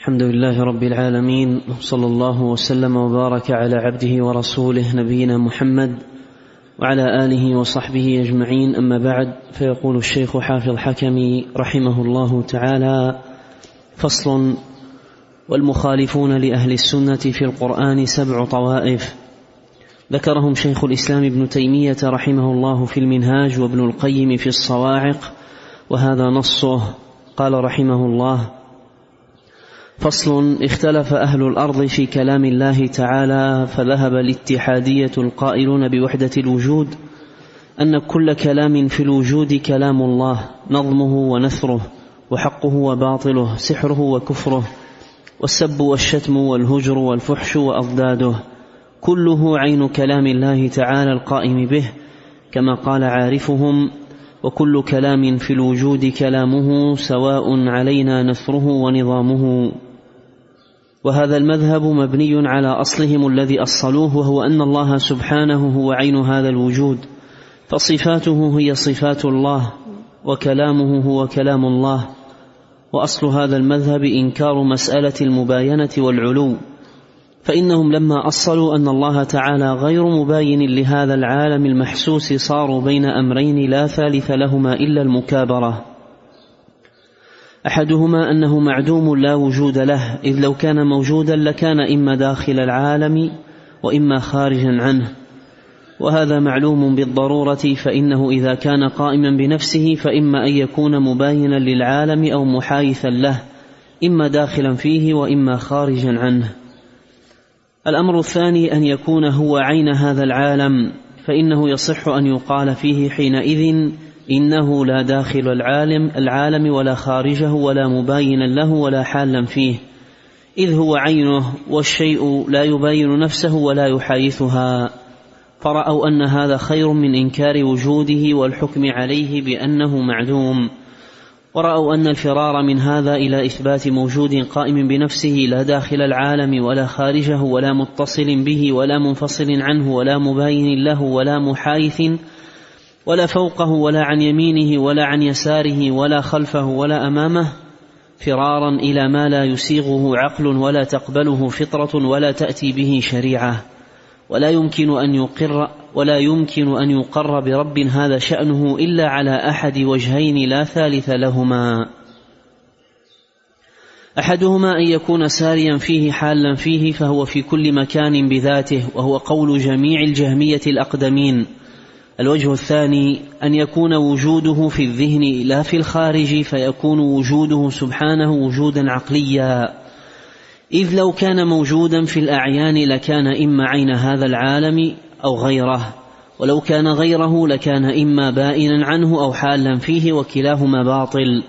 الحمد لله رب العالمين صلى الله وسلم وبارك على عبده ورسوله نبينا محمد وعلى آله وصحبه أجمعين. أما بعد فيقول الشيخ حافظ حكمي رحمه الله تعالى فصل والمخالفون لأهل السنة في القرآن سبع طوائف. ذكرهم شيخ الإسلام ابن تيمية رحمه الله في المنهاج وابن القيم في الصواعق وهذا نصه. قال رحمه الله فصل اختلف أهل الأرض في كلام الله تعالى فذهب الاتحادية القائلون بوحدة الوجود أن كل كلام في الوجود كلام الله نظمه ونثره وحقه وباطله سحره وكفره والسب والشتم والهجر والفحش وأضداده كله عين كلام الله تعالى القائم به كما قال عارفهم وكل كلام في الوجود كلامه سواء علينا نثره ونظامه. وهذا المذهب مبني على أصلهم الذي أصلوه وهو أن الله سبحانه هو عين هذا الوجود. فصفاته هي صفات الله وكلامه هو كلام الله. وأصل هذا المذهب إنكار مسألة المباينة والعلو. فإنهم لما أصلوا أن الله تعالى غير مباين لهذا العالم المحسوس صاروا بين أمرين لا ثالث لهما إلا المكابرة. أحدهما أنه معدوم لا وجود له إذ لو كان موجودا لكان إما داخل العالم وإما خارجا عنه. وهذا معلوم بالضرورة فإنه إذا كان قائما بنفسه فإما أن يكون مباينا للعالم أو محايثا له إما داخلا فيه وإما خارجا عنه. الأمر الثاني أن يكون هو عين هذا العالم فإنه يصح أن يقال فيه حينئذ إنه لا داخل العالم العالم ولا خارجه ولا مباينا له ولا حالا فيه. إذ هو عينه والشيء لا يباين نفسه ولا يحايثها. فرأوا أن هذا خير من إنكار وجوده والحكم عليه بأنه معدوم. ورأوا أن الفرار من هذا إلى إثبات موجود قائم بنفسه لا داخل العالم ولا خارجه ولا متصل به ولا منفصل عنه ولا مباين له ولا محايث ولا فوقه ولا عن يمينه ولا عن يساره ولا خلفه ولا أمامه فرارا إلى ما لا يسيغه عقل ولا تقبله فطرة ولا تأتي به شريعة. ولا يمكن أن يقر ولا يمكن أن يقر برب هذا شأنه إلا على أحد وجهين لا ثالث لهما. أحدهما أن يكون ساريا فيه حالا فيه فهو في كل مكان بذاته وهو قول جميع الجهمية الأقدمين. الوجه الثاني أن يكون وجوده في الذهن لا في الخارج فيكون وجوده سبحانه وجودا عقليا. إذ لو كان موجودا في الأعيان لكان إما عين هذا العالم أو غيره ولو كان غيره لكان إما بائنا عنه أو حالا فيه وكلاهما باطل.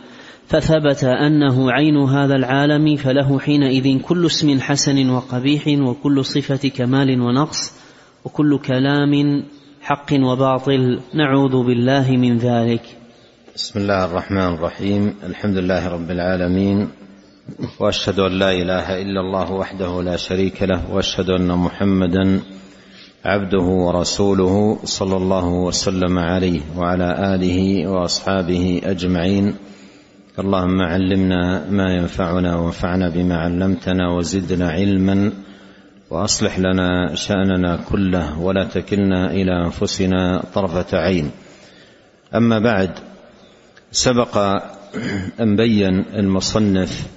فثبت أنه عين هذا العالم فله حينئذ كل اسم حسن وقبيح وكل صفة كمال ونقص وكل كلام حق وباطل نعوذ بالله من ذلك. بسم الله الرحمن الرحيم. الحمد لله رب العالمين وأشهد أن لا إله إلا الله وحده لا شريك له وأشهد أن محمدا عبده ورسوله صلى الله وسلم عليه وعلى آله وأصحابه أجمعين. اللهم علمنا ما ينفعنا وانفعنا بما علمتنا وزدنا علما. وأصلح لنا شأننا كله ولا تكلنا إلى أنفسنا طرفة عين. أما بعد سبق أن بين المصنف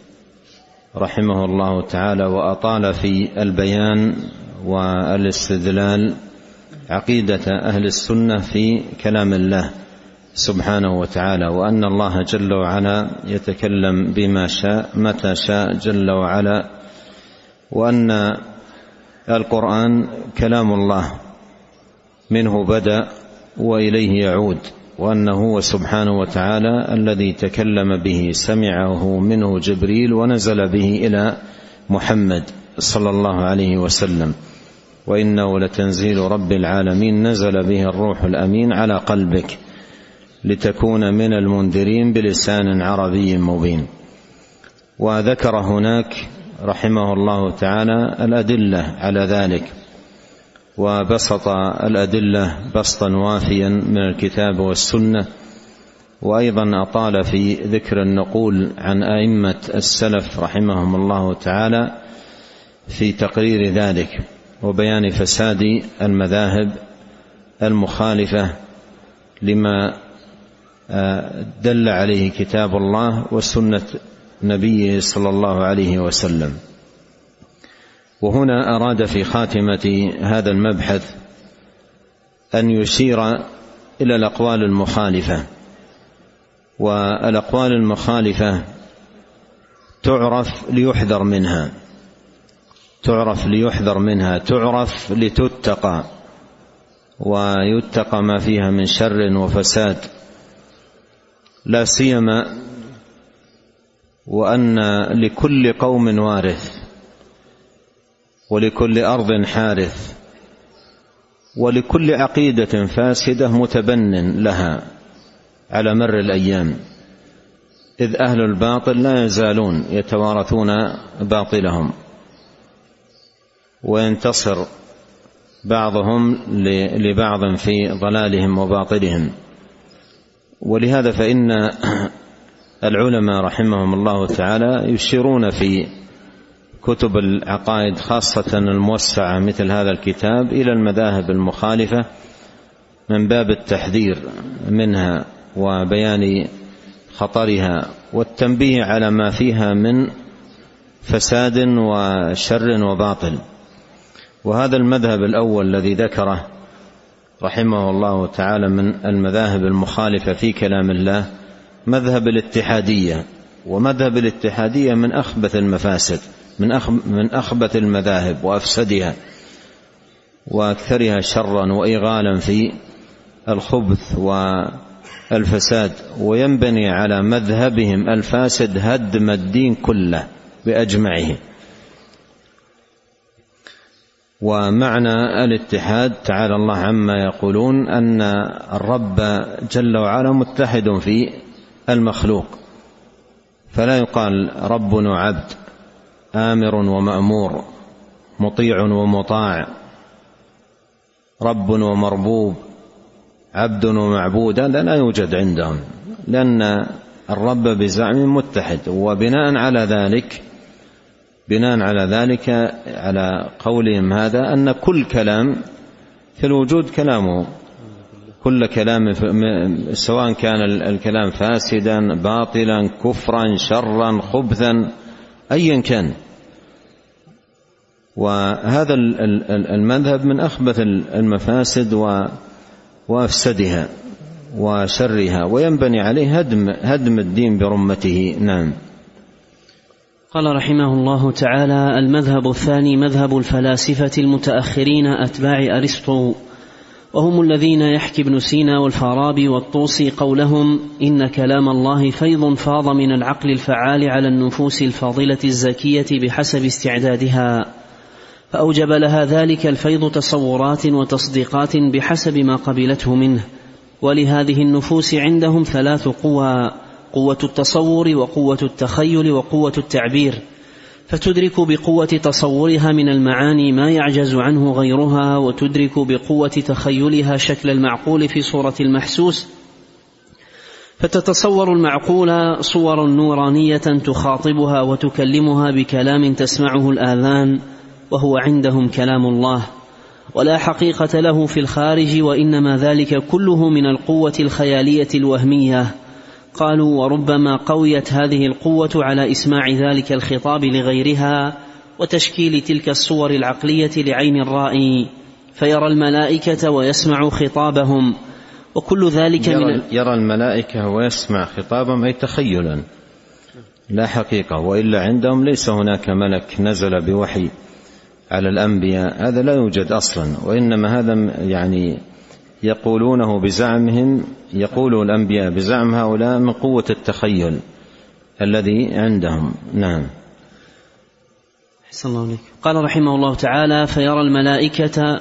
رحمه الله تعالى وأطال في البيان والاستدلال عقيدة أهل السنة في كلام الله سبحانه وتعالى وأن الله جل وعلا يتكلم بما شاء متى شاء جل وعلا وأن القرآن كلام الله. منه بدأ وإليه يعود وأنه هو سبحانه وتعالى الذي تكلم به سمعه منه جبريل ونزل به إلى محمد صلى الله عليه وسلم. وإنه لتنزيل رب العالمين نزل به الروح الأمين على قلبك لتكون من المنذرين بلسان عربي مبين. وذكر هناك رحمه الله تعالى الأدلة على ذلك وبسط الأدلة بسطا وافيا من الكتاب والسنة وأيضا أطال في ذكر النقول عن أئمة السلف رحمهم الله تعالى في تقرير ذلك وبيان فساد المذاهب المخالفة لما آه، دل عليه كتاب الله وسنه نبيه صلى الله عليه وسلم. وهنا أراد في خاتمة هذا المبحث أن يشير إلى الأقوال المخالفة. والأقوال المخالفة تعرف ليحذر منها. تعرف ليحذر منها. تعرف لتتقى. ويتقى ما فيها من شر وفساد. لا سيما وأن لكل قوم وارث ولكل أرض حارث ولكل عقيدة فاسدة متبن لها على مر الأيام إذ أهل الباطل لا يزالون يتوارثون باطلهم وينتصر بعضهم لبعض في ضلالهم وباطلهم. ولهذا فإن العلماء رحمهم الله تعالى يشيرون في كتب العقائد خاصة الموسعة مثل هذا الكتاب إلى المذاهب المخالفة من باب التحذير منها وبيان خطرها والتنبيه على ما فيها من فساد وشر وباطل. وهذا المذهب الأول الذي ذكره رحمه الله تعالى من المذاهب المخالفة في كلام الله مذهب الاتحادية ومذهب الاتحادية من أخبث المفاسد من من أخبث المذاهب وأفسدها وأكثرها شرا وإيغالا في الخبث والفساد وينبني على مذهبهم الفاسد هدم الدين كله باجمعه ومعنى الاتحاد تعالى الله عما يقولون أن الرب جل وعلا متحد في المخلوق. فلا يقال رب وعبد آمر ومأمور مطيع ومطاع رب ومربوب عبد ومعبود هذا لا يوجد عندهم لأن الرب بزعم متحد وبناء على ذلك بناء على ذلك على قولهم هذا أن كل كلام في الوجود كلامه. كل كلام سواء كان الكلام فاسدا باطلا كفرا شرا خبثا أيا كان. وهذا المذهب من أخبث المفاسد وأفسدها وشرها وينبني عليه هدم هدم الدين برمته. نعم. قال رحمه الله تعالى المذهب الثاني مذهب الفلاسفة المتأخرين أتباع أرسطو. وهم الذين يحكي ابن سينا والفارابي والطوسي قولهم إن كلام الله فيض فاض من العقل الفعال على النفوس الفاضلة الزكية بحسب استعدادها. فأوجب لها ذلك الفيض تصورات وتصديقات بحسب ما قبلته منه. ولهذه النفوس عندهم ثلاث قوى قوة التصور وقوة التخيل وقوة التعبير. فتدرك بقوة تصورها من المعاني ما يعجز عنه غيرها وتدرك بقوة تخيلها شكل المعقول في صورة المحسوس. فتتصور المعقول صورا نورانية تخاطبها وتكلمها بكلام تسمعه الآذان وهو عندهم كلام الله. ولا حقيقة له في الخارج وإنما ذلك كله من القوة الخيالية الوهمية. قالوا وربما قويت هذه القوة على إسماع ذلك الخطاب لغيرها وتشكيل تلك الصور العقلية لعين الرائي فيرى الملائكة ويسمع خطابهم وكل ذلك يرى, من يرى الملائكة ويسمع خطابهم أي تخيلا. لا حقيقة وإلا عندهم ليس هناك ملك نزل بوحي على الأنبياء هذا لا يوجد أصلا وإنما هذا يعني يقولونه بزعمهم يقول الأنبياء بزعم هؤلاء من قوة التخيل الذي عندهم. نعم. الله عليك. قال رحمه الله تعالى فيرى الملائكة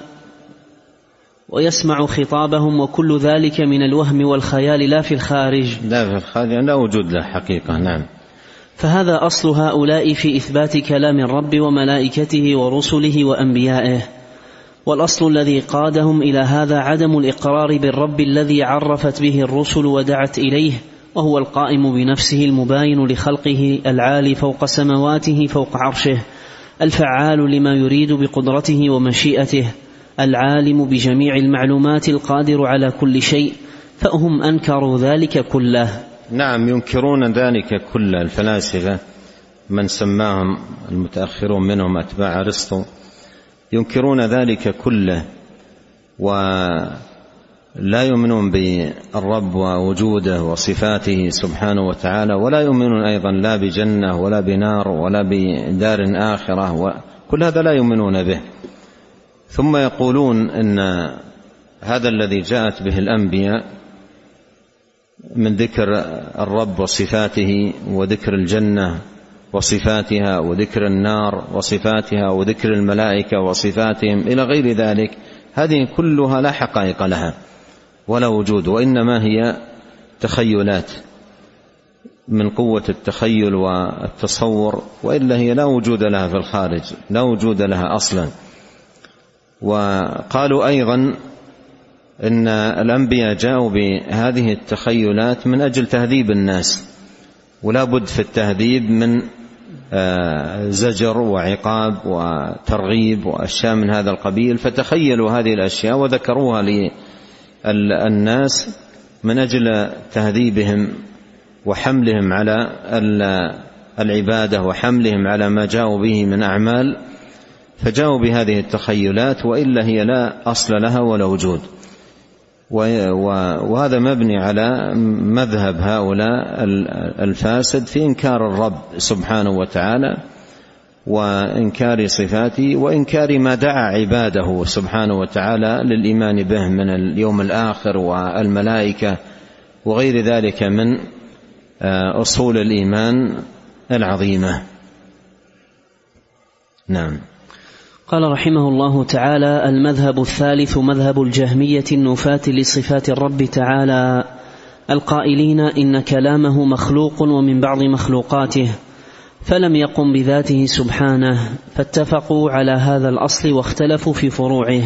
ويسمع خطابهم وكل ذلك من الوهم والخيال لا في الخارج. لا في الخارج لا وجود له حقيقة. نعم. فهذا أصل هؤلاء في إثبات كلام الرب وملائكته ورسله وأنبيائه. والأصل الذي قادهم إلى هذا عدم الإقرار بالرب الذي عرفت به الرسل ودعت إليه وهو القائم بنفسه المباين لخلقه العالي فوق سمواته فوق عرشه الفعال لما يريد بقدرته ومشيئته العالم بجميع المعلومات القادر على كل شيء فهم أنكروا ذلك كله. نعم ينكرون ذلك كله الفلاسفة من سماهم المتأخرون منهم أتباع أرسطو. ينكرون ذلك كله ولا يؤمنون بالرب ووجوده وصفاته سبحانه وتعالى ولا يؤمنون أيضا لا بجنة ولا بنار ولا بدار آخرة وكل هذا لا يؤمنون به. ثم يقولون إن هذا الذي جاءت به الأنبياء من ذكر الرب وصفاته وذكر الجنة وصفاتها وذكر النار وصفاتها وذكر الملائكة وصفاتهم إلى غير ذلك هذه كلها لا حقائق لها ولا وجود وإنما هي تخيلات من قوة التخيل والتصور وإلا هي لا وجود لها في الخارج لا وجود لها أصلا. وقالوا أيضا إن الأنبياء جاءوا بهذه التخيلات من أجل تهذيب الناس ولا بد في التهذيب من زجر وعقاب وترغيب وأشياء من هذا القبيل فتخيلوا هذه الأشياء وذكروها للناس من أجل تهذيبهم وحملهم على العبادة وحملهم على ما جاءوا به من أعمال فجاءوا بهذه التخيلات وإلا هي لا أصل لها ولا وجود. وهذا مبني على مذهب هؤلاء الفاسد في إنكار الرب سبحانه وتعالى وإنكار صفاته وإنكار ما دعا عباده سبحانه وتعالى للإيمان به من اليوم الآخر والملائكة وغير ذلك من آه، أصول الإيمان العظيمة. نعم. قال رحمه الله تعالى المذهب الثالث مذهب الجهمية النفاة لصفات الرب تعالى. القائلين إن كلامه مخلوق ومن بعض مخلوقاته فلم يقم بذاته سبحانه فاتفقوا على هذا الأصل واختلفوا في فروعه.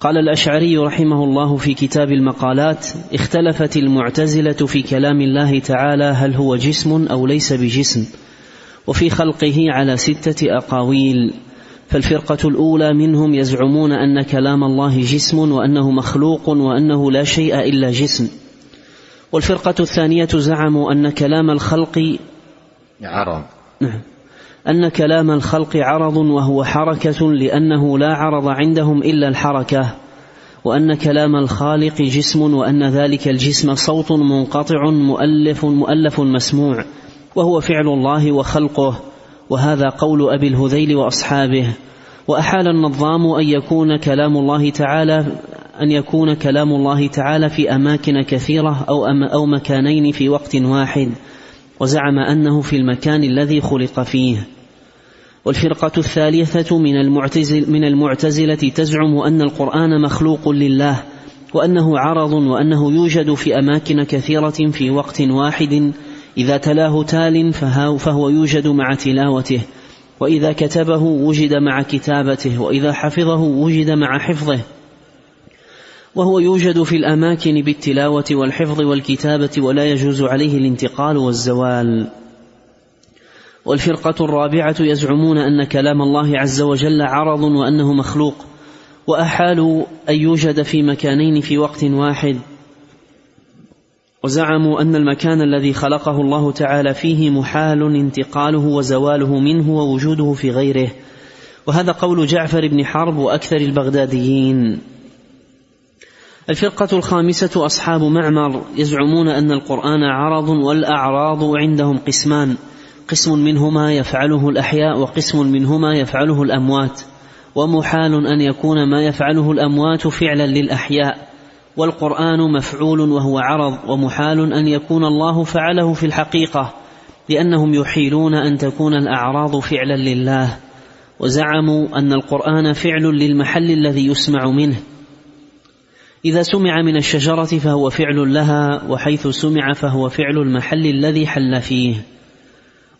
قال الأشعري رحمه الله في كتاب المقالات اختلفت المعتزلة في كلام الله تعالى هل هو جسم أو ليس بجسم وفي خلقه على ستة أقاويل. فالفرقة الأولى منهم يزعمون أن كلام الله جسم وأنه مخلوق وأنه لا شيء إلا جسم. والفرقة الثانية زعموا أن كلام الخلق عرض. نعم. أن كلام الخلق عرض وهو حركة لأنه لا عرض عندهم إلا الحركة. وأن كلام الخالق جسم وأن ذلك الجسم صوت منقطع مؤلف مؤلف مسموع. وهو فعل الله وخلقه. وهذا قول أبي الهذيل وأصحابه. وأحال النظام أن يكون كلام الله تعالى أن يكون كلام الله تعالى في أماكن كثيرة أو أم أو مكانين في وقت واحد. وزعم أنه في المكان الذي خلق فيه. والفرقة الثالثة من المعتزل من المعتزلة تزعم أن القرآن مخلوق لله وأنه عرض وأنه يوجد في أماكن كثيرة في وقت واحد. إذا تلاه تال فهو يوجد مع تلاوته وإذا كتبه وجد مع كتابته وإذا حفظه وجد مع حفظه. وهو يوجد في الأماكن بالتلاوة والحفظ والكتابة ولا يجوز عليه الانتقال والزوال. والفرقة الرابعة يزعمون أن كلام الله عز وجل عرض وأنه مخلوق وأحالوا أن يوجد في مكانين في وقت واحد. وزعموا أن المكان الذي خلقه الله تعالى فيه محال انتقاله وزواله منه ووجوده في غيره. وهذا قول جعفر بن حرب وأكثر البغداديين. الفرقة الخامسة أصحاب معمر يزعمون أن القرآن عرض والأعراض عندهم قسمان. قسم منهما يفعله الأحياء وقسم منهما يفعله الأموات. ومحال أن يكون ما يفعله الأموات فعلا للأحياء. والقرآن مفعول وهو عرض ومحال أن يكون الله فعله في الحقيقة لأنهم يحيلون أن تكون الأعراض فعلا لله. وزعموا أن القرآن فعل للمحل الذي يسمع منه. إذا سمع من الشجرة فهو فعل لها وحيث سمع فهو فعل المحل الذي حل فيه.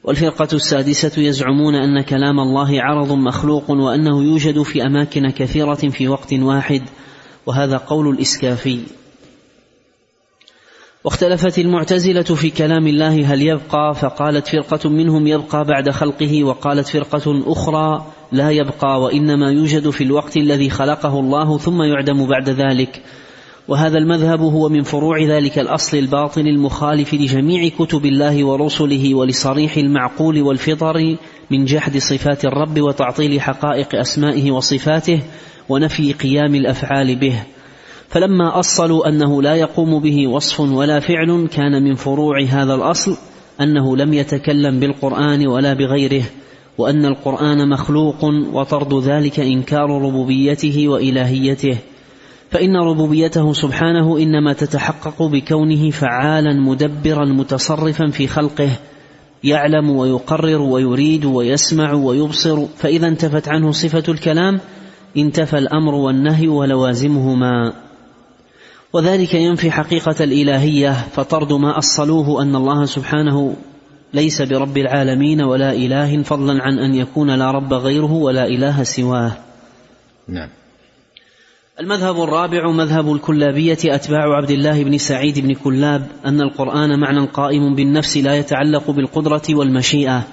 والفرقة السادسة يزعمون أن كلام الله عرض مخلوق وأنه يوجد في أماكن كثيرة في وقت واحد. وهذا قول الإسكافي. واختلفت المعتزلة في كلام الله هل يبقى فقالت فرقة منهم يبقى بعد خلقه وقالت فرقة أخرى لا يبقى وإنما يوجد في الوقت الذي خلقه الله ثم يعدم بعد ذلك. وهذا المذهب هو من فروع ذلك الأصل الباطن المخالف لجميع كتب الله ورسله ولصريح المعقول والفطر من جحد صفات الرب وتعطيل حقائق أسمائه وصفاته ونفي قيام الأفعال به. فلما أصلوا أنه لا يقوم به وصف ولا فعل كان من فروع هذا الأصل أنه لم يتكلم بالقرآن ولا بغيره وأن القرآن مخلوق وطرد ذلك إنكار ربوبيته وإلهيته. فإن ربوبيته سبحانه إنما تتحقق بكونه فعالا مدبرا متصرفا في خلقه يعلم ويقرر ويريد ويسمع ويبصر فإذا انتفت عنه صفة الكلام انتفى الأمر والنهي ولوازمهما. وذلك ينفي حقيقة الإلهية فطرد ما أصلوه أن الله سبحانه ليس برب العالمين ولا إله فضلا عن أن يكون لا رب غيره ولا إله سواه. نعم. المذهب الرابع مذهب الكلابية أتباع عبد الله بن سعيد بن كلاب أن القرآن معنى قائم بالنفس لا يتعلق بالقدرة والمشيئة.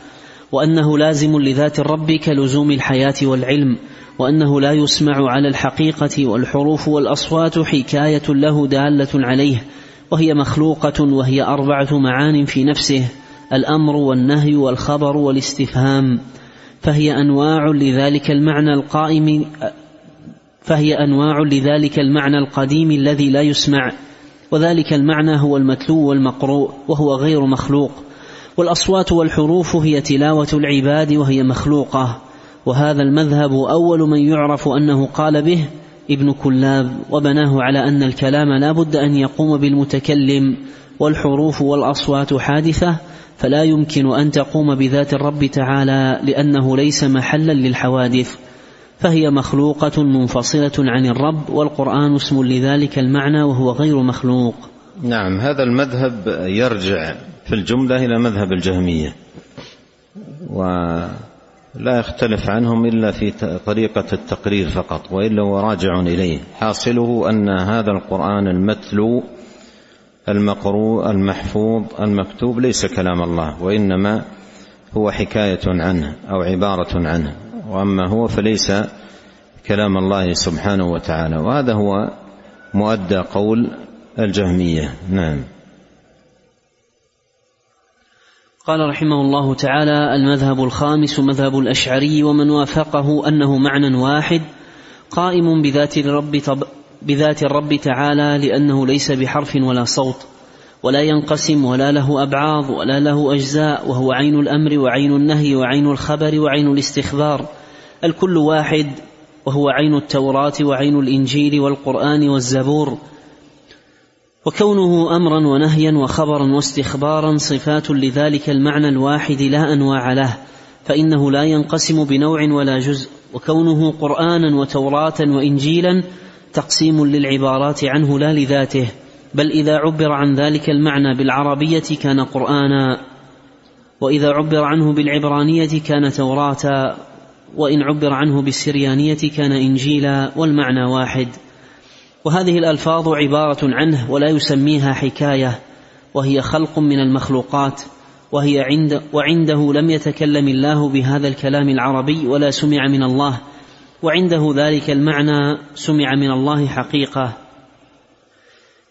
وأنه لازم لذات الرب كلزوم الحياة والعلم وأنه لا يسمع على الحقيقة والحروف والأصوات حكاية له دالة عليه وهي مخلوقة وهي أربعة معان في نفسه الأمر والنهي والخبر والاستفهام فهي أنواع لذلك المعنى القائم فهي أنواع لذلك المعنى القديم الذي لا يسمع وذلك المعنى هو المتلو والمقروء وهو غير مخلوق. والأصوات والحروف هي تلاوة العباد وهي مخلوقة وهذا المذهب أول من يعرف أنه قال به ابن كلاب وبناه على أن الكلام لا بد أن يقوم بالمتكلم والحروف والأصوات حادثة فلا يمكن أن تقوم بذات الرب تعالى لأنه ليس محلا للحوادث فهي مخلوقة منفصلة عن الرب والقرآن اسم لذلك المعنى وهو غير مخلوق. نعم هذا المذهب يرجع في الجملة إلى مذهب الجهمية ولا يختلف عنهم إلا في طريقة التقرير فقط وإلا هو راجع إليه. حاصله أن هذا القرآن المتلو المقروء المحفوظ المكتوب ليس كلام الله وإنما هو حكاية عنه أو عبارة عنه. وأما هو فليس كلام الله سبحانه وتعالى. وهذا هو مؤدى قول الجهمية. نعم. قال رحمه الله تعالى المذهب الخامس مذهب الأشعري ومن وافقه أنه معنى واحد قائم بذات الرب بذات الرب تعالى لأنه ليس بحرف ولا صوت ولا ينقسم ولا له أبعاض ولا له أجزاء وهو عين الأمر وعين النهي وعين الخبر وعين الاستخبار الكل واحد وهو عين التوراة وعين الإنجيل والقرآن والزبور وكونه أمرا ونهيا وخبرا واستخبارا صفات لذلك المعنى الواحد لا أنواع له فإنه لا ينقسم بنوع ولا جزء وكونه قرآنا وتوراة وإنجيلا تقسيم للعبارات عنه لا لذاته بل إذا عبر عن ذلك المعنى بالعربية كان قرآنا وإذا عبر عنه بالعبرانية كان توراه وإن عبر عنه بالسريانية كان إنجيلا والمعنى واحد. وهذه الألفاظ عبارة عنه ولا يسميها حكاية وهي خلق من المخلوقات وهي عند وعنده لم يتكلم الله بهذا الكلام العربي ولا سمع من الله وعنده ذلك المعنى سمع من الله حقيقة.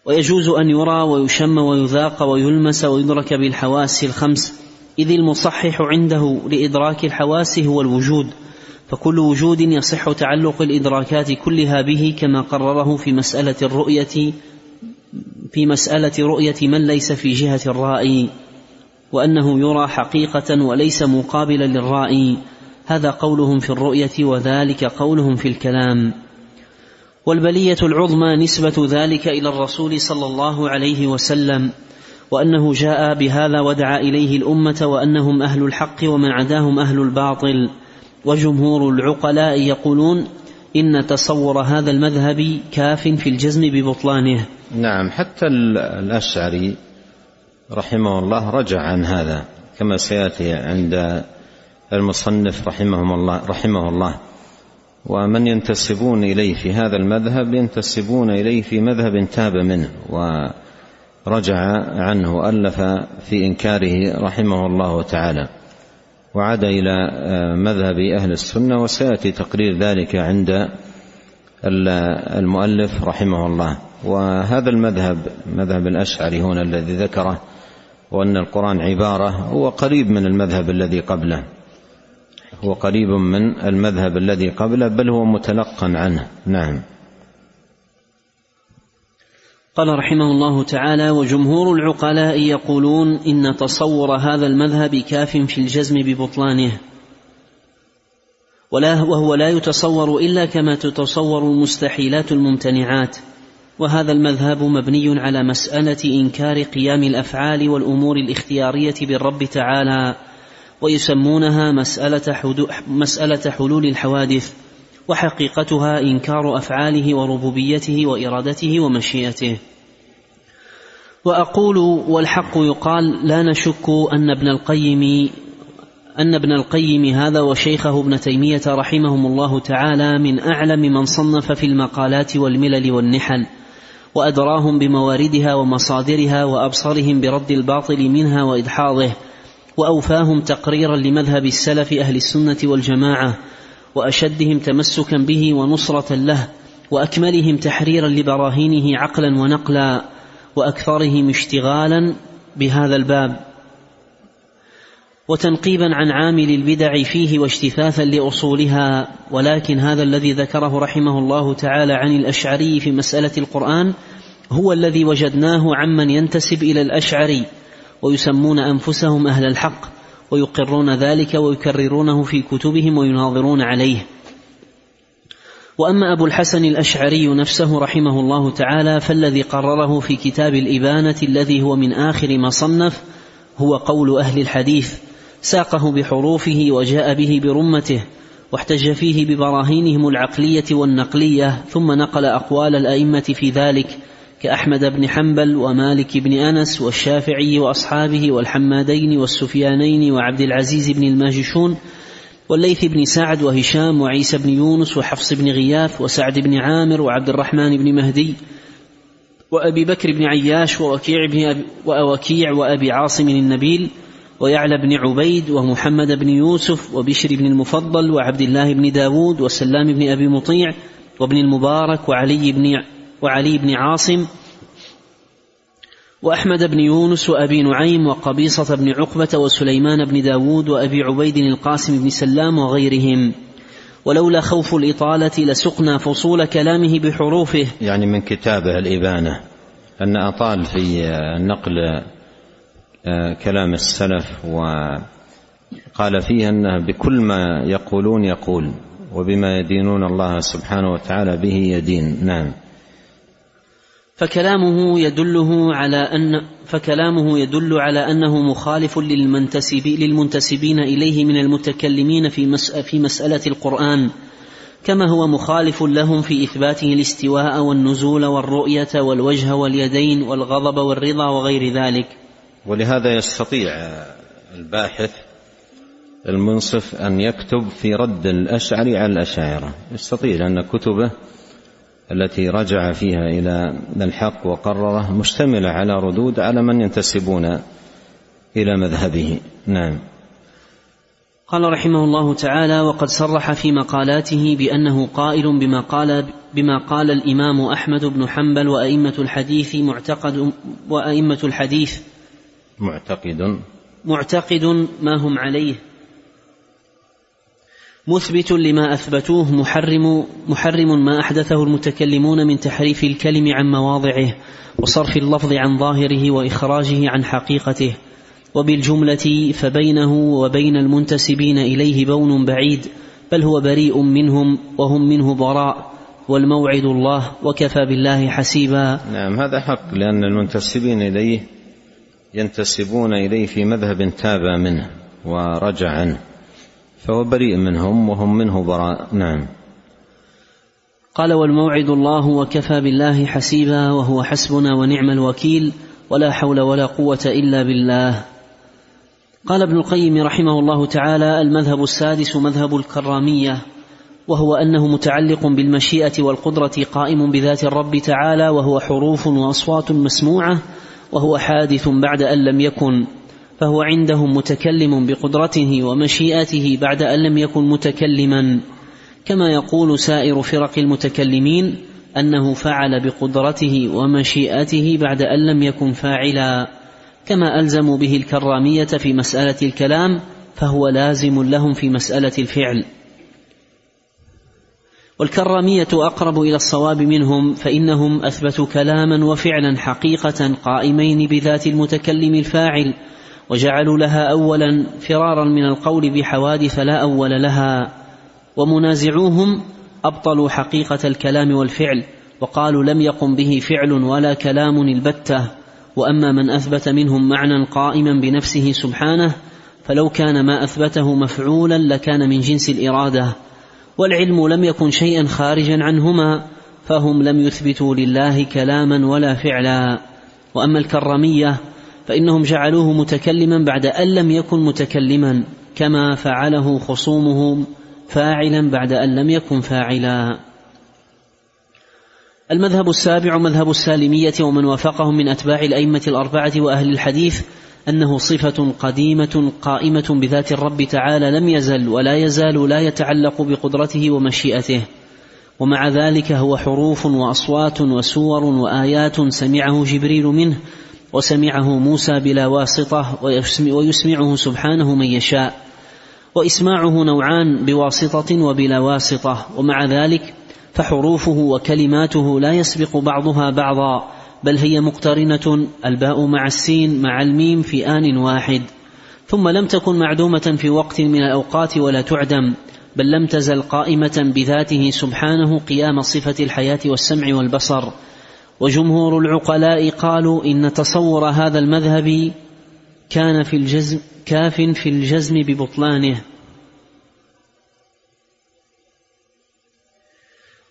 ويجوز أن يرى ويشم ويذاق ويلمس ويدرك بالحواس الخمس إذ المصحح عنده لإدراك الحواس هو الوجود. فكل وجود يصح تعلق الإدراكات كلها به كما قرره في مسألة الرؤية في مسألة رؤية من ليس في جهة الرائي وأنه يرى حقيقة وليس مقابلا للرائي. هذا قولهم في الرؤية وذلك قولهم في الكلام. والبلية العظمى نسبة ذلك إلى الرسول صلى الله عليه وسلم وأنه جاء بهذا ودعا إليه الأمة وأنهم أهل الحق ومن عداهم أهل الباطل. وجمهور العقلاء يقولون إن تصور هذا المذهب كاف في الجزم ببطلانه. نعم حتى الأشعري رحمه الله رجع عن هذا كما سيأتي عند المصنف رحمهم الله رحمه الله. ومن ينتسبون إليه في هذا المذهب ينتسبون إليه في مذهب تاب منه ورجع عنه وألف في إنكاره رحمه الله تعالى. وعاد إلى مذهب أهل السنة وسيأتي تقرير ذلك عند المؤلف رحمه الله. وهذا المذهب مذهب الأشعري هنا الذي ذكره وأن القرآن عبارة هو قريب من المذهب الذي قبله. هو قريب من المذهب الذي قبله بل هو متلقا عنه. نعم. قال رحمه الله تعالى وجمهور العقلاء يقولون إن تصور هذا المذهب كاف في الجزم ببطلانه ولا وهو لا يتصور إلا كما تتصور المستحيلات الممتنعات وهذا المذهب مبني على مسألة إنكار قيام الأفعال والأمور الاختيارية بالرب تعالى ويسمونها مسألة, مسألة حلول الحوادث. وحقيقتها إنكار أفعاله وربوبيته وإرادته ومشيئته. وأقول والحق يقال لا نشك أن ابن القيم أن ابن القيم هذا وشيخه ابن تيمية رحمهم الله تعالى من أعلم من صنف في المقالات والملل والنحل وأدراهم بمواردها ومصادرها وأبصرهم برد الباطل منها وإدحاضه وأوفاهم تقريرا لمذهب السلف أهل السنة والجماعة وأشدهم تمسكا به ونصرة له وأكملهم تحريرا لبراهينه عقلا ونقلا وأكثرهم اشتغالا بهذا الباب. وتنقيبا عن عامل البدع فيه واجتثاثا لأصولها ولكن هذا الذي ذكره رحمه الله تعالى عن الأشعري في مسألة القرآن هو الذي وجدناه عمن ينتسب إلى الأشعري ويسمون أنفسهم أهل الحق. ويقرون ذلك ويكررونه في كتبهم ويناظرون عليه. وأما أبو الحسن الأشعري نفسه رحمه الله تعالى فالذي قرره في كتاب الإبانة الذي هو من آخر ما صنف هو قول أهل الحديث ساقه بحروفه وجاء به برمته واحتج فيه ببراهينهم العقلية والنقلية ثم نقل أقوال الأئمة في ذلك كأحمد بن حنبل ومالك بن أنس والشافعي وأصحابه والحمادين والسفيانين وعبد العزيز بن الماجشون والليث بن سعد وهشام وعيسى بن يونس وحفص بن غياث وسعد بن عامر وعبد الرحمن بن مهدي وأبي بكر بن عياش ووكيع, بن أبي وأوكيع وأبي عاصم النبيل ويعلى بن عبيد ومحمد بن يوسف وبشر بن المفضل وعبد الله بن داود وسلام بن أبي مطيع وابن المبارك وعلي بن وعلي بن عاصم وأحمد بن يونس وأبي نعيم وقبيصة بن عقبة وسليمان بن داود وأبي عبيد القاسم بن سلام وغيرهم. ولولا خوف الإطالة لسقنا فصول كلامه بحروفه. يعني من كتابه الإبانة. أن أطال في نقل آه، كلام السلف وقال فيه أنه بكل ما يقولون يقول وبما يدينون الله سبحانه وتعالى به يدين. نعم. فكلامه يدله على أن فكلامه يدل على أنه مخالف للمنتسب للمنتسبين إليه من المتكلمين في في مسألة القرآن كما هو مخالف لهم في إثباته الاستواء والنزول والرؤية والوجه واليدين والغضب والرضا وغير ذلك. ولهذا يستطيع الباحث المنصف أن يكتب في رد الأشعري على الأشاعرة. يستطيع لأن كتبه التي رجع فيها إلى الحق وقرره مشتملة على ردود على من ينتسبون إلى مذهبه. نعم. قال رحمه الله تعالى وقد صرح في مقالاته بأنه قائل بما قال بما قال الإمام أحمد بن حنبل وأئمة الحديث معتقد وأئمة الحديث معتقد. معتقد ما هم عليه. مثبت لما أثبتوه محرم محرم ما أحدثه المتكلمون من تحريف الكلم عن مواضعه وصرف اللفظ عن ظاهره وإخراجه عن حقيقته. وبالجملة فبينه وبين المنتسبين إليه بون بعيد بل هو بريء منهم وهم منه براء والموعد الله وكفى بالله حسيبا. نعم هذا حق لأن المنتسبين إليه ينتسبون إليه في مذهب تاب منه ورجع عنه. فهو بريء منهم وهم منه براء. نعم. قال والموعد الله وكفى بالله حسيبا وهو حسبنا ونعم الوكيل ولا حول ولا قوة إلا بالله. قال ابن القيم رحمه الله تعالى المذهب السادس مذهب الكرامية وهو أنه متعلق بالمشيئة والقدرة قائم بذات الرب تعالى وهو حروف وأصوات مسموعة وهو حادث بعد أن لم يكن. فهو عندهم متكلم بقدرته ومشيئته بعد أن لم يكن متكلما. كما يقول سائر فرق المتكلمين أنه فعل بقدرته ومشيئته بعد أن لم يكن فاعلا. كما ألزموا به الكرامية في مسألة الكلام فهو لازم لهم في مسألة الفعل. والكرامية أقرب إلى الصواب منهم فإنهم أثبتوا كلاما وفعلا حقيقة قائمين بذات المتكلم الفاعل وجعلوا لها اولا فرارا من القول بحوادث لا أول لها ومنازعوهم أبطلوا حقيقة الكلام والفعل وقالوا لم يقم به فعل ولا كلام البتة وأما من أثبت منهم معنى قائما بنفسه سبحانه فلو كان ما أثبته مفعولا لكان من جنس الإرادة والعلم لم يكن شيئا خارجا عنهما فهم لم يثبتوا لله كلاما ولا فعلا. وأما الكرميه فإنهم جعلوه متكلما بعد أن لم يكن متكلما كما فعله خصومهم فاعلا بعد أن لم يكن فاعلا. المذهب السابع مذهب السالمية ومن وافقهم من أتباع الأئمة الأربعة وأهل الحديث أنه صفة قديمة قائمة بذات الرب تعالى لم يزل ولا يزال لا يتعلق بقدرته ومشيئته. ومع ذلك هو حروف وأصوات وسور وآيات سمعه جبريل منه وسمعه موسى بلا واسطة ويسمعه سبحانه من يشاء. وإسماعه نوعان بواسطة وبلا واسطة. ومع ذلك فحروفه وكلماته لا يسبق بعضها بعضا بل هي مقترنة الباء مع السين مع الميم في آن واحد. ثم لم تكن معدومة في وقت من الأوقات ولا تعدم بل لم تزل قائمة بذاته سبحانه قيام صفة الحياة والسمع والبصر. وجمهور العقلاء قالوا إن تصور هذا المذهب كان في الجزم كاف في الجزم ببطلانه.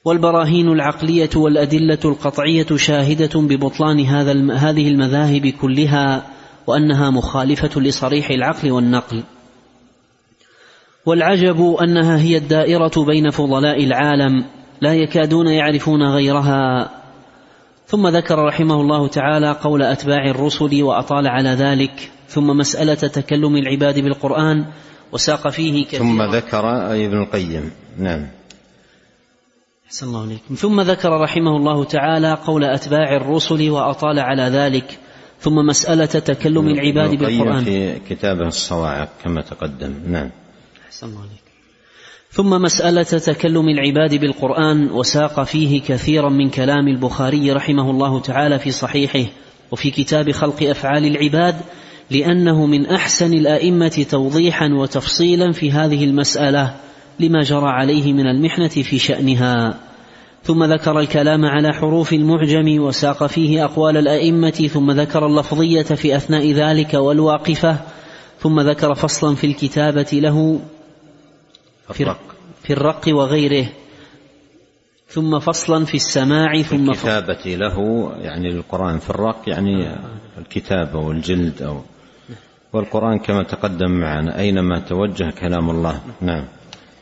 والبراهين العقلية والأدلة القطعية شاهدة ببطلان هذا هذه المذاهب كلها وأنها مخالفة لصريح العقل والنقل. والعجب أنها هي الدائرة بين فضلاء العالم لا يكادون يعرفون غيرها. ثم ذكر رحمه الله تعالى قول أتباع الرسل وأطال على ذلك ثم مسألة تكلم العباد بالقرآن وساق فيه كثيرا. ثم ذكر اي ابن القيم. نعم. أحسن الله عليكم ثم ذكر رحمه الله تعالى قول أتباع الرسل وأطال على ذلك ثم مسألة تكلم العباد بالقرآن. في كتابه الصواعق كما تقدم. نعم. أحسن الله عليكم ثم مسألة تكلم العباد بالقرآن وساق فيه كثيرا من كلام البخاري رحمه الله تعالى في صحيحه وفي كتاب خلق أفعال العباد لأنه من أحسن الأئمة توضيحا وتفصيلا في هذه المسألة لما جرى عليه من المحنة في شأنها. ثم ذكر الكلام على حروف المعجم وساق فيه أقوال الأئمة ثم ذكر اللفظية في أثناء ذلك والواقفة ثم ذكر فصلا في الكتابة له في, في الرق وغيره. ثم فصلا في السماع ثم الكتابة له يعني القرآن في الرق يعني الكتابة والجلد أو والقرآن كما تقدم معنا. أينما توجه كلام الله. نعم.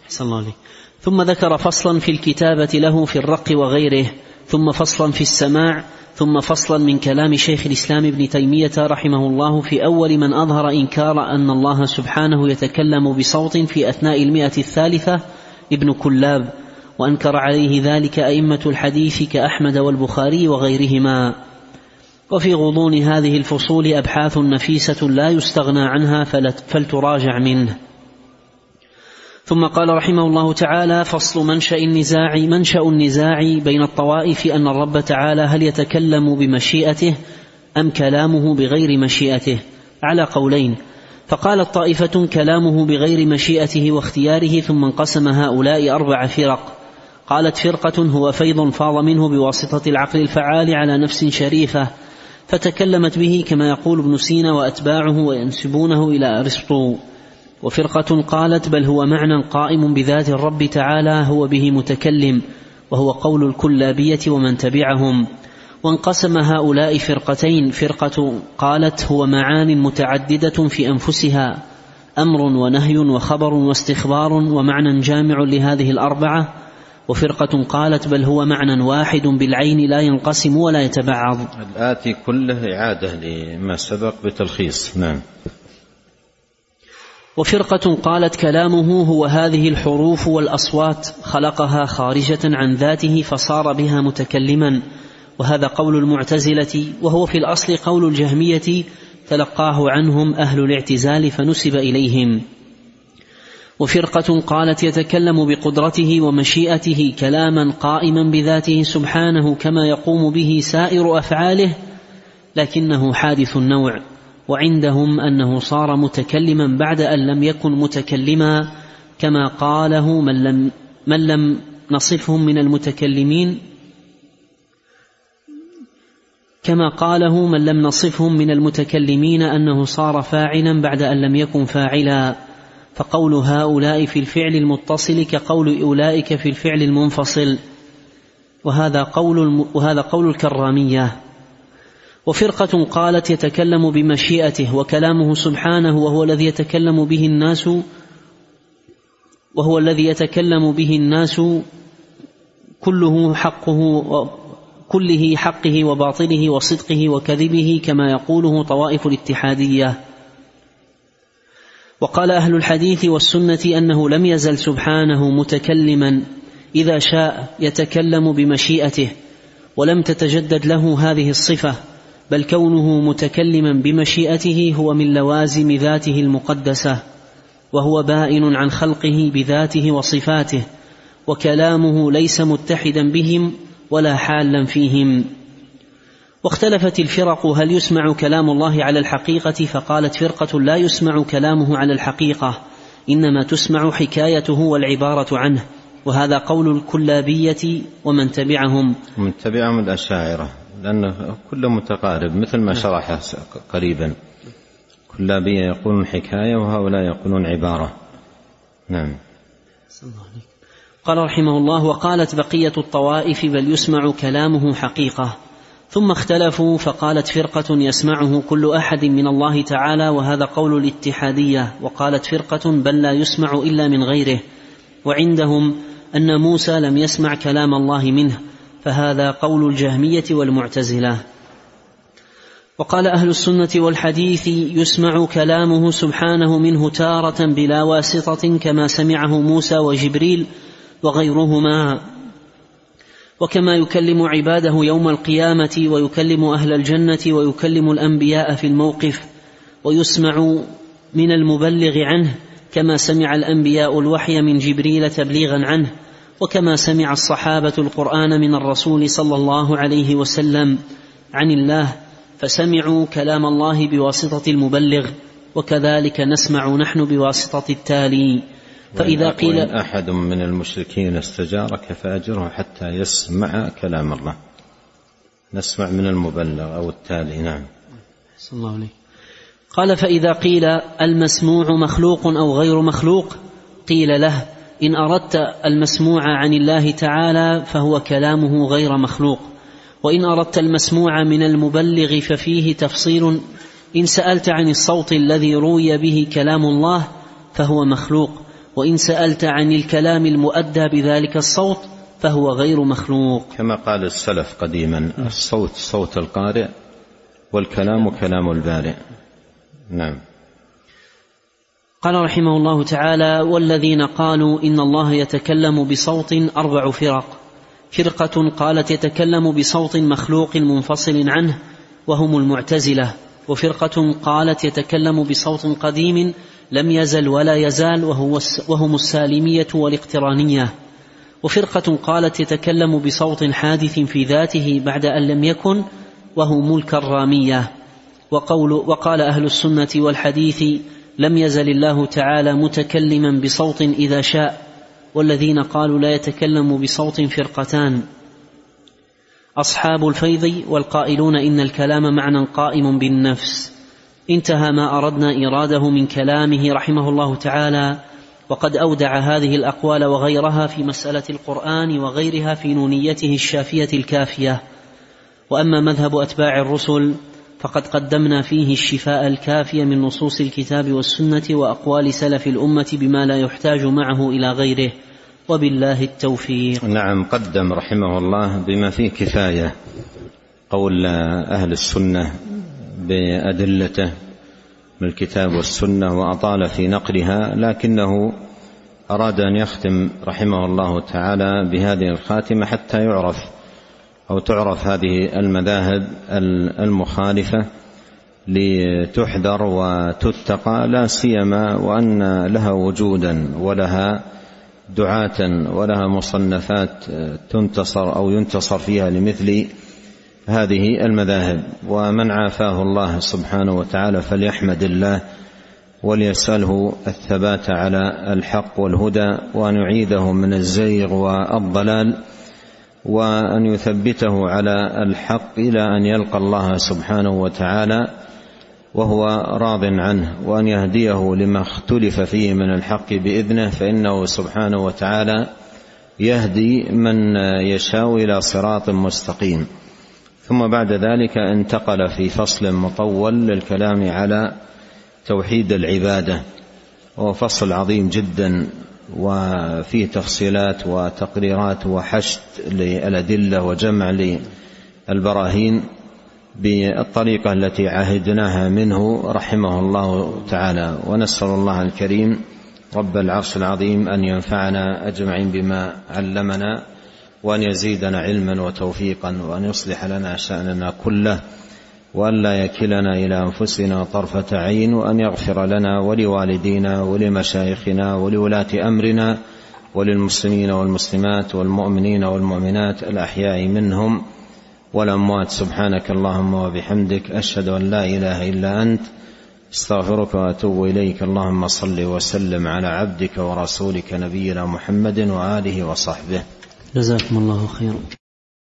أحسن الله عليك ثم ذكر فصلا في الكتابة له في الرق وغيره. ثم فصلا في السماع ثم فصلا من كلام شيخ الإسلام ابن تيمية رحمه الله في أول من أظهر إنكار أن الله سبحانه يتكلم بصوت في أثناء المئة الثالثة ابن كلاب وأنكر عليه ذلك أئمة الحديث كأحمد والبخاري وغيرهما. وفي غضون هذه الفصول أبحاث نفيسة لا يستغنى عنها فلتراجع منه. ثم قال رحمه الله تعالى فصل منشأ النزاع منشأ النزاع بين الطوائف أن الرب تعالى هل يتكلم بمشيئته أم كلامه بغير مشيئته؟ على قولين. فقالت طائفة كلامه بغير مشيئته واختياره ثم انقسم هؤلاء أربع فرق. قالت فرقة هو فيض فاض منه بواسطة العقل الفعال على نفس شريفة فتكلمت به كما يقول ابن سينا وأتباعه وينسبونه إلى أرسطو. وفرقة قالت بل هو معنى قائم بذات الرب تعالى هو به متكلم وهو قول الكلابية ومن تبعهم. وانقسم هؤلاء فرقتين فرقة قالت هو معان متعددة في أنفسها أمر ونهي وخبر واستخبار ومعنى جامع لهذه الأربعة. وفرقة قالت بل هو معنى واحد بالعين لا ينقسم ولا يتبعض. الآتي كله إعادة لما سبق بتلخيص. نعم. وفرقة قالت كلامه هو هذه الحروف والأصوات خلقها خارجة عن ذاته فصار بها متكلما. وهذا قول المعتزلة وهو في الأصل قول الجهمية تلقاه عنهم أهل الاعتزال فنسب إليهم. وفرقة قالت يتكلم بقدرته ومشيئته كلاما قائما بذاته سبحانه كما يقوم به سائر أفعاله لكنه حادث النوع. وعندهم أنه صار متكلما بعد أن لم يكن متكلما كما قاله من لم من لم نصفهم من المتكلمين. كما قاله من لم نصفهم من المتكلمين أنه صار فاعلا بعد أن لم يكن فاعلا. فقول هؤلاء في الفعل المتصل كقول أولئك في الفعل المنفصل. وهذا قول وهذا قول الكرامية. وفرقة قالت يتكلم بمشيئته وكلامه سبحانه وهو الذي يتكلم به الناس وهو الذي يتكلم به الناس كله حقه كله حقه وباطله وصدقه وكذبه كما يقوله طوائف الاتحادية. وقال أهل الحديث والسنة أنه لم يزل سبحانه متكلما إذا شاء يتكلم بمشيئته ولم تتجدد له هذه الصفة. بل كونه متكلما بمشيئته هو من لوازم ذاته المقدسة وهو بائن عن خلقه بذاته وصفاته وكلامه ليس متحدا بهم ولا حالا فيهم. واختلفت الفرق هل يسمع كلام الله على الحقيقة فقالت فرقة لا يسمع كلامه على الحقيقة إنما تسمع حكايته والعبارة عنه وهذا قول الكلابية ومن تبعهم. من تبعهم الأشاعرة. لأنه كله متقارب مثل ما شرح قريبا. كلابية يقولون حكاية وهؤلاء يقولون عبارة. نعم. قال رحمه الله وقالت بقية الطوائف بل يسمع كلامه حقيقة. ثم اختلفوا فقالت فرقة يسمعه كل أحد من الله تعالى وهذا قول الاتحادية. وقالت فرقة بل لا يسمع إلا من غيره. وعندهم أن موسى لم يسمع كلام الله منه. فهذا قول الجهمية والمعتزلة. وقال أهل السنة والحديث يسمع كلامه سبحانه منه تارة بلا واسطة كما سمعه موسى وجبريل وغيرهما. وكما يكلم عباده يوم القيامة ويكلم أهل الجنة ويكلم الأنبياء في الموقف ويسمع من المبلغ عنه كما سمع الأنبياء الوحي من جبريل تبليغا عنه. وكما سمع الصحابة القرآن من الرسول صلى الله عليه وسلم عن الله فسمعوا كلام الله بواسطة المبلغ وكذلك نسمع نحن بواسطة التالي. فإذا قيل وإن أحد من المشركين استجارك فأجره حتى يسمع كلام الله. نسمع من المبلغ أو التالي نعم. الله عليه. قال فإذا قيل المسموع مخلوق أو غير مخلوق قيل له إن أردت المسموع عن الله تعالى فهو كلامه غير مخلوق. وإن أردت المسموع من المبلغ ففيه تفصيل إن سألت عن الصوت الذي روي به كلام الله فهو مخلوق. وإن سألت عن الكلام المؤدى بذلك الصوت فهو غير مخلوق. كما قال السلف قديما الصوت صوت القارئ والكلام كلام البارئ. نعم. قال رحمه الله تعالى والذين قالوا إن الله يتكلم بصوت أربع فرق. فرقة قالت يتكلم بصوت مخلوق منفصل عنه وهم المعتزلة. وفرقة قالت يتكلم بصوت قديم لم يزل ولا يزال وهو وهم السالمية والاقترانية. وفرقة قالت يتكلم بصوت حادث في ذاته بعد أن لم يكن وهم الكرامية. وقول وقال أهل السنة والحديث لم يزل الله تعالى متكلما بصوت إذا شاء والذين قالوا لا يتكلم بصوت فرقتان. أصحاب الفيض والقائلون إن الكلام معنى قائم بالنفس. انتهى ما أردنا ايراده من كلامه رحمه الله تعالى وقد أودع هذه الأقوال وغيرها في مسألة القرآن وغيرها في نونيته الشافية الكافية. وأما مذهب أتباع الرسل فقد قدمنا فيه الشفاء الكافي من نصوص الكتاب والسنة وأقوال سلف الأمة بما لا يحتاج معه إلى غيره وبالله التوفيق. نعم قدم رحمه الله بما فيه كفاية قول أهل السنة بأدلته من الكتاب والسنة وأطال في نقلها لكنه أراد أن يختم رحمه الله تعالى بهذه الخاتمة حتى يعرف أو تعرف هذه المذاهب المخالفة لتحذر وتتقى لا سيما وأن لها وجودا ولها دعاة ولها مصنفات تنتصر أو ينتصر فيها لمثل هذه المذاهب. ومن عافاه الله سبحانه وتعالى فليحمد الله وليسأله الثبات على الحق والهدى وأن يعيده من الزيغ والضلال. وأن يثبته على الحق إلى أن يلقى الله سبحانه وتعالى وهو راض عنه وأن يهديه لما اختلف فيه من الحق بإذنه فإنه سبحانه وتعالى يهدي من يشاء إلى صراط مستقيم. ثم بعد ذلك انتقل في فصل مطول للكلام على توحيد العبادة. وهو فصل عظيم جدا. وفيه تفصيلات وتقريرات وحشد للأدلة وجمع للبراهين بالطريقة التي عهدناها منه رحمه الله تعالى. ونسأل الله الكريم رب العرش العظيم أن ينفعنا أجمعين بما علمنا وأن يزيدنا علما وتوفيقا وأن يصلح لنا شأننا كله. وأن لا يكلنا إلى أنفسنا طرفة عين وأن يغفر لنا ولوالدينا ولمشايخنا ولولاة أمرنا وللمسلمين والمسلمات والمؤمنين والمؤمنات الأحياء منهم والأموات. سبحانك اللهم وبحمدك أشهد أن لا إله إلا أنت أستغفرك وأتوب إليك. اللهم صل وسلم على عبدك ورسولك نبينا محمد وآله وصحبه. جزاكم الله خيرا.